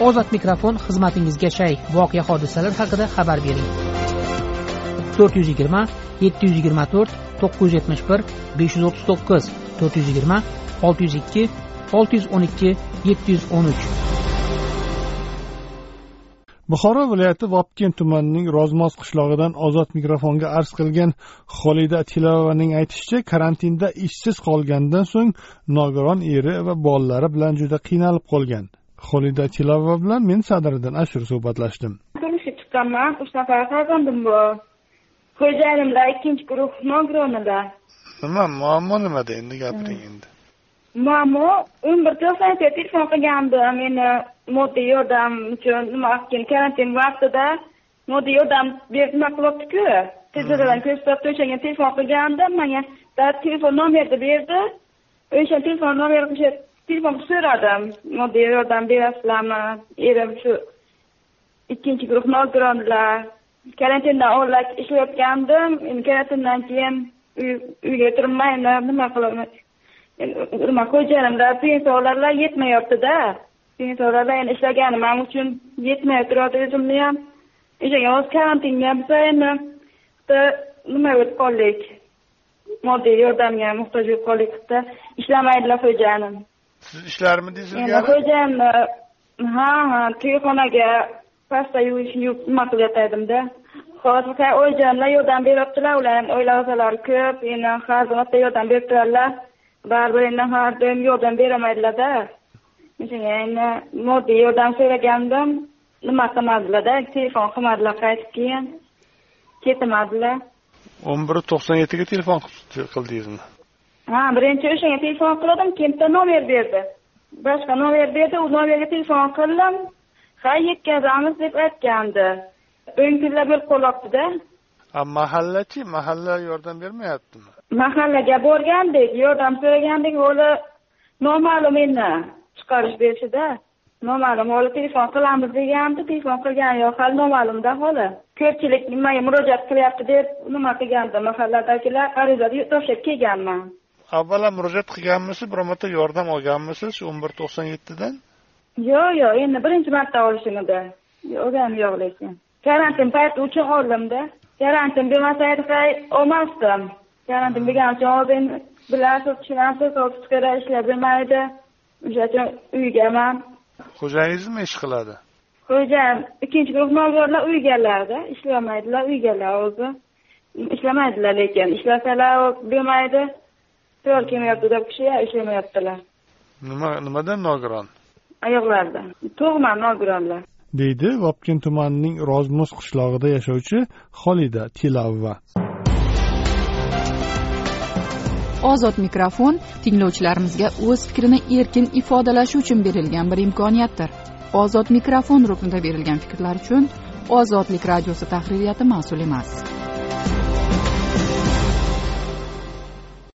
ozod mikrofon xizmatingizga shay. Voqea hodisalar haqida xabar bering. To'rt yuz yigirma yetti yuz yigirma to'rt to'qqiz yuz yetmish bir besh yuz o'ttiz to'qqiz to'rt yuz yigirma olti yuz ikki olti yuz o'n ikki yetti yuz o'n uch. Buxoro viloyati vobkent tumanining rozmoz qishlog'idan ozod mikrofonga arz qilgan xolida tilovaning aytishicha karantinda ishsiz qolganidan so'ng nogiron eri va bolalari bilan juda qiynalib qolgan. Xolida tilova bilan men sadriddin ashur suhbatlashdim. Turmushga chiqqanman uch nafar farzandim bor. Xo'jayinimlar ikkinchi guruh nogironida. Nima muammo nimada endi gapiring endi? Muammo o'n bir to'qsonga telefon qilgandim. Meni moddiy yordam uchun nima karantin vaqtida moddiy yordam berib nima qilyaptiku tezradan ko'rsatib o'shanga telefon qilgandim. Manga telefon nomerni berdi. O'sha telefon nomer o'sha telefon so'radim moddiy yordam berasizlarmi? Erim shu ikkinchi guruh nogironlar. Karantindan oldin ishlayotgandim. Endi karantindan keyin uyga turmayman nima qilaman nima xo'jayinimda pensiyalarlar yetmayaptida. Pensiyalarlar endi ishlaganim uchun yetmay turadi o'zimni ham. O'shanga hozir karantinga biza endi nima bo'lib qoldik? Moddiy yordamga muhtoj bo'lib qoldik bitta ishlamaydilar xo'jayinim siz ishlarmidingiz endi ilgari xo'jayinni ha ha to'yxonaga pasta yuvish yuvib nima qilayotgandimda hozir o'yjanlar yordam beryaptilar ular ham oila a'zolari ko'p endi har marta yordam berib turadilar baribir endi har doim yordam berolmaydilarda o'shanga endi moddiy yordam so'ragandim nima qilmadilarda telefon qilmadilar qaytib keyin. Ketmadilar o'n bir to'qson yettiga telefon qildingizmi ha birinchi o'shanga telefon qildim bitta nomer berdi. Boshqa nomer berdi u nomerga telefon qildim. Ha yetkazamiz deb aytgandi. O'n kunlar bo'lib qolyaptida a mahallachi mahalla yordam bermayaptimi? Mahallaga borgandik yordam so'ragandik hali noma'lum endi chiqarish berishida. Noma'lum hali telefon qilamiz degandi telefon qilgani yo'q hali noma'lumda hali. Ko'pchilik nimaga murojaat qilyapti? deb nima qilgandi mahalladagilar ariza tashlab kelganman avvalo murojaat qilganmisiz biror marta yordam olganmisiz shu o'n bir to'qson yettidan? Yo'q yo'q endi birinchi marta olishim edi olganim yo'q lekin. Karantin payti uchun oldimda karantin bo'lmasa hay olmasdim. Karantin bo'lgani uchun hozir endi bilasiz tushunasiz otpuskada ishlab bo'lmaydi o'sha uchun uygaman. Xo'jayiningizmi ish qiladi? Xo'jayim ikkinchi guruh nogironlar uygalarda ishlamaydilar uygalar o'zi ishlamaydilar lekin ishlasalar bo'lmaydi to'g'ri kelmayapti deb kishi ishlamayaptilar nima nimadan nogiron? Oyoqlarida tug'ma nogironlar. Deydi vobkent tumanining rozmuz qishlog'ida yashovchi xolida tilava. Ozod mikrofon tinglovchilarimizga o'z fikrini erkin ifodalashi uchun berilgan bir imkoniyatdir. Ozod mikrofon ruknida berilgan fikrlar uchun ozodlik radiosi tahririyati mas'ul emas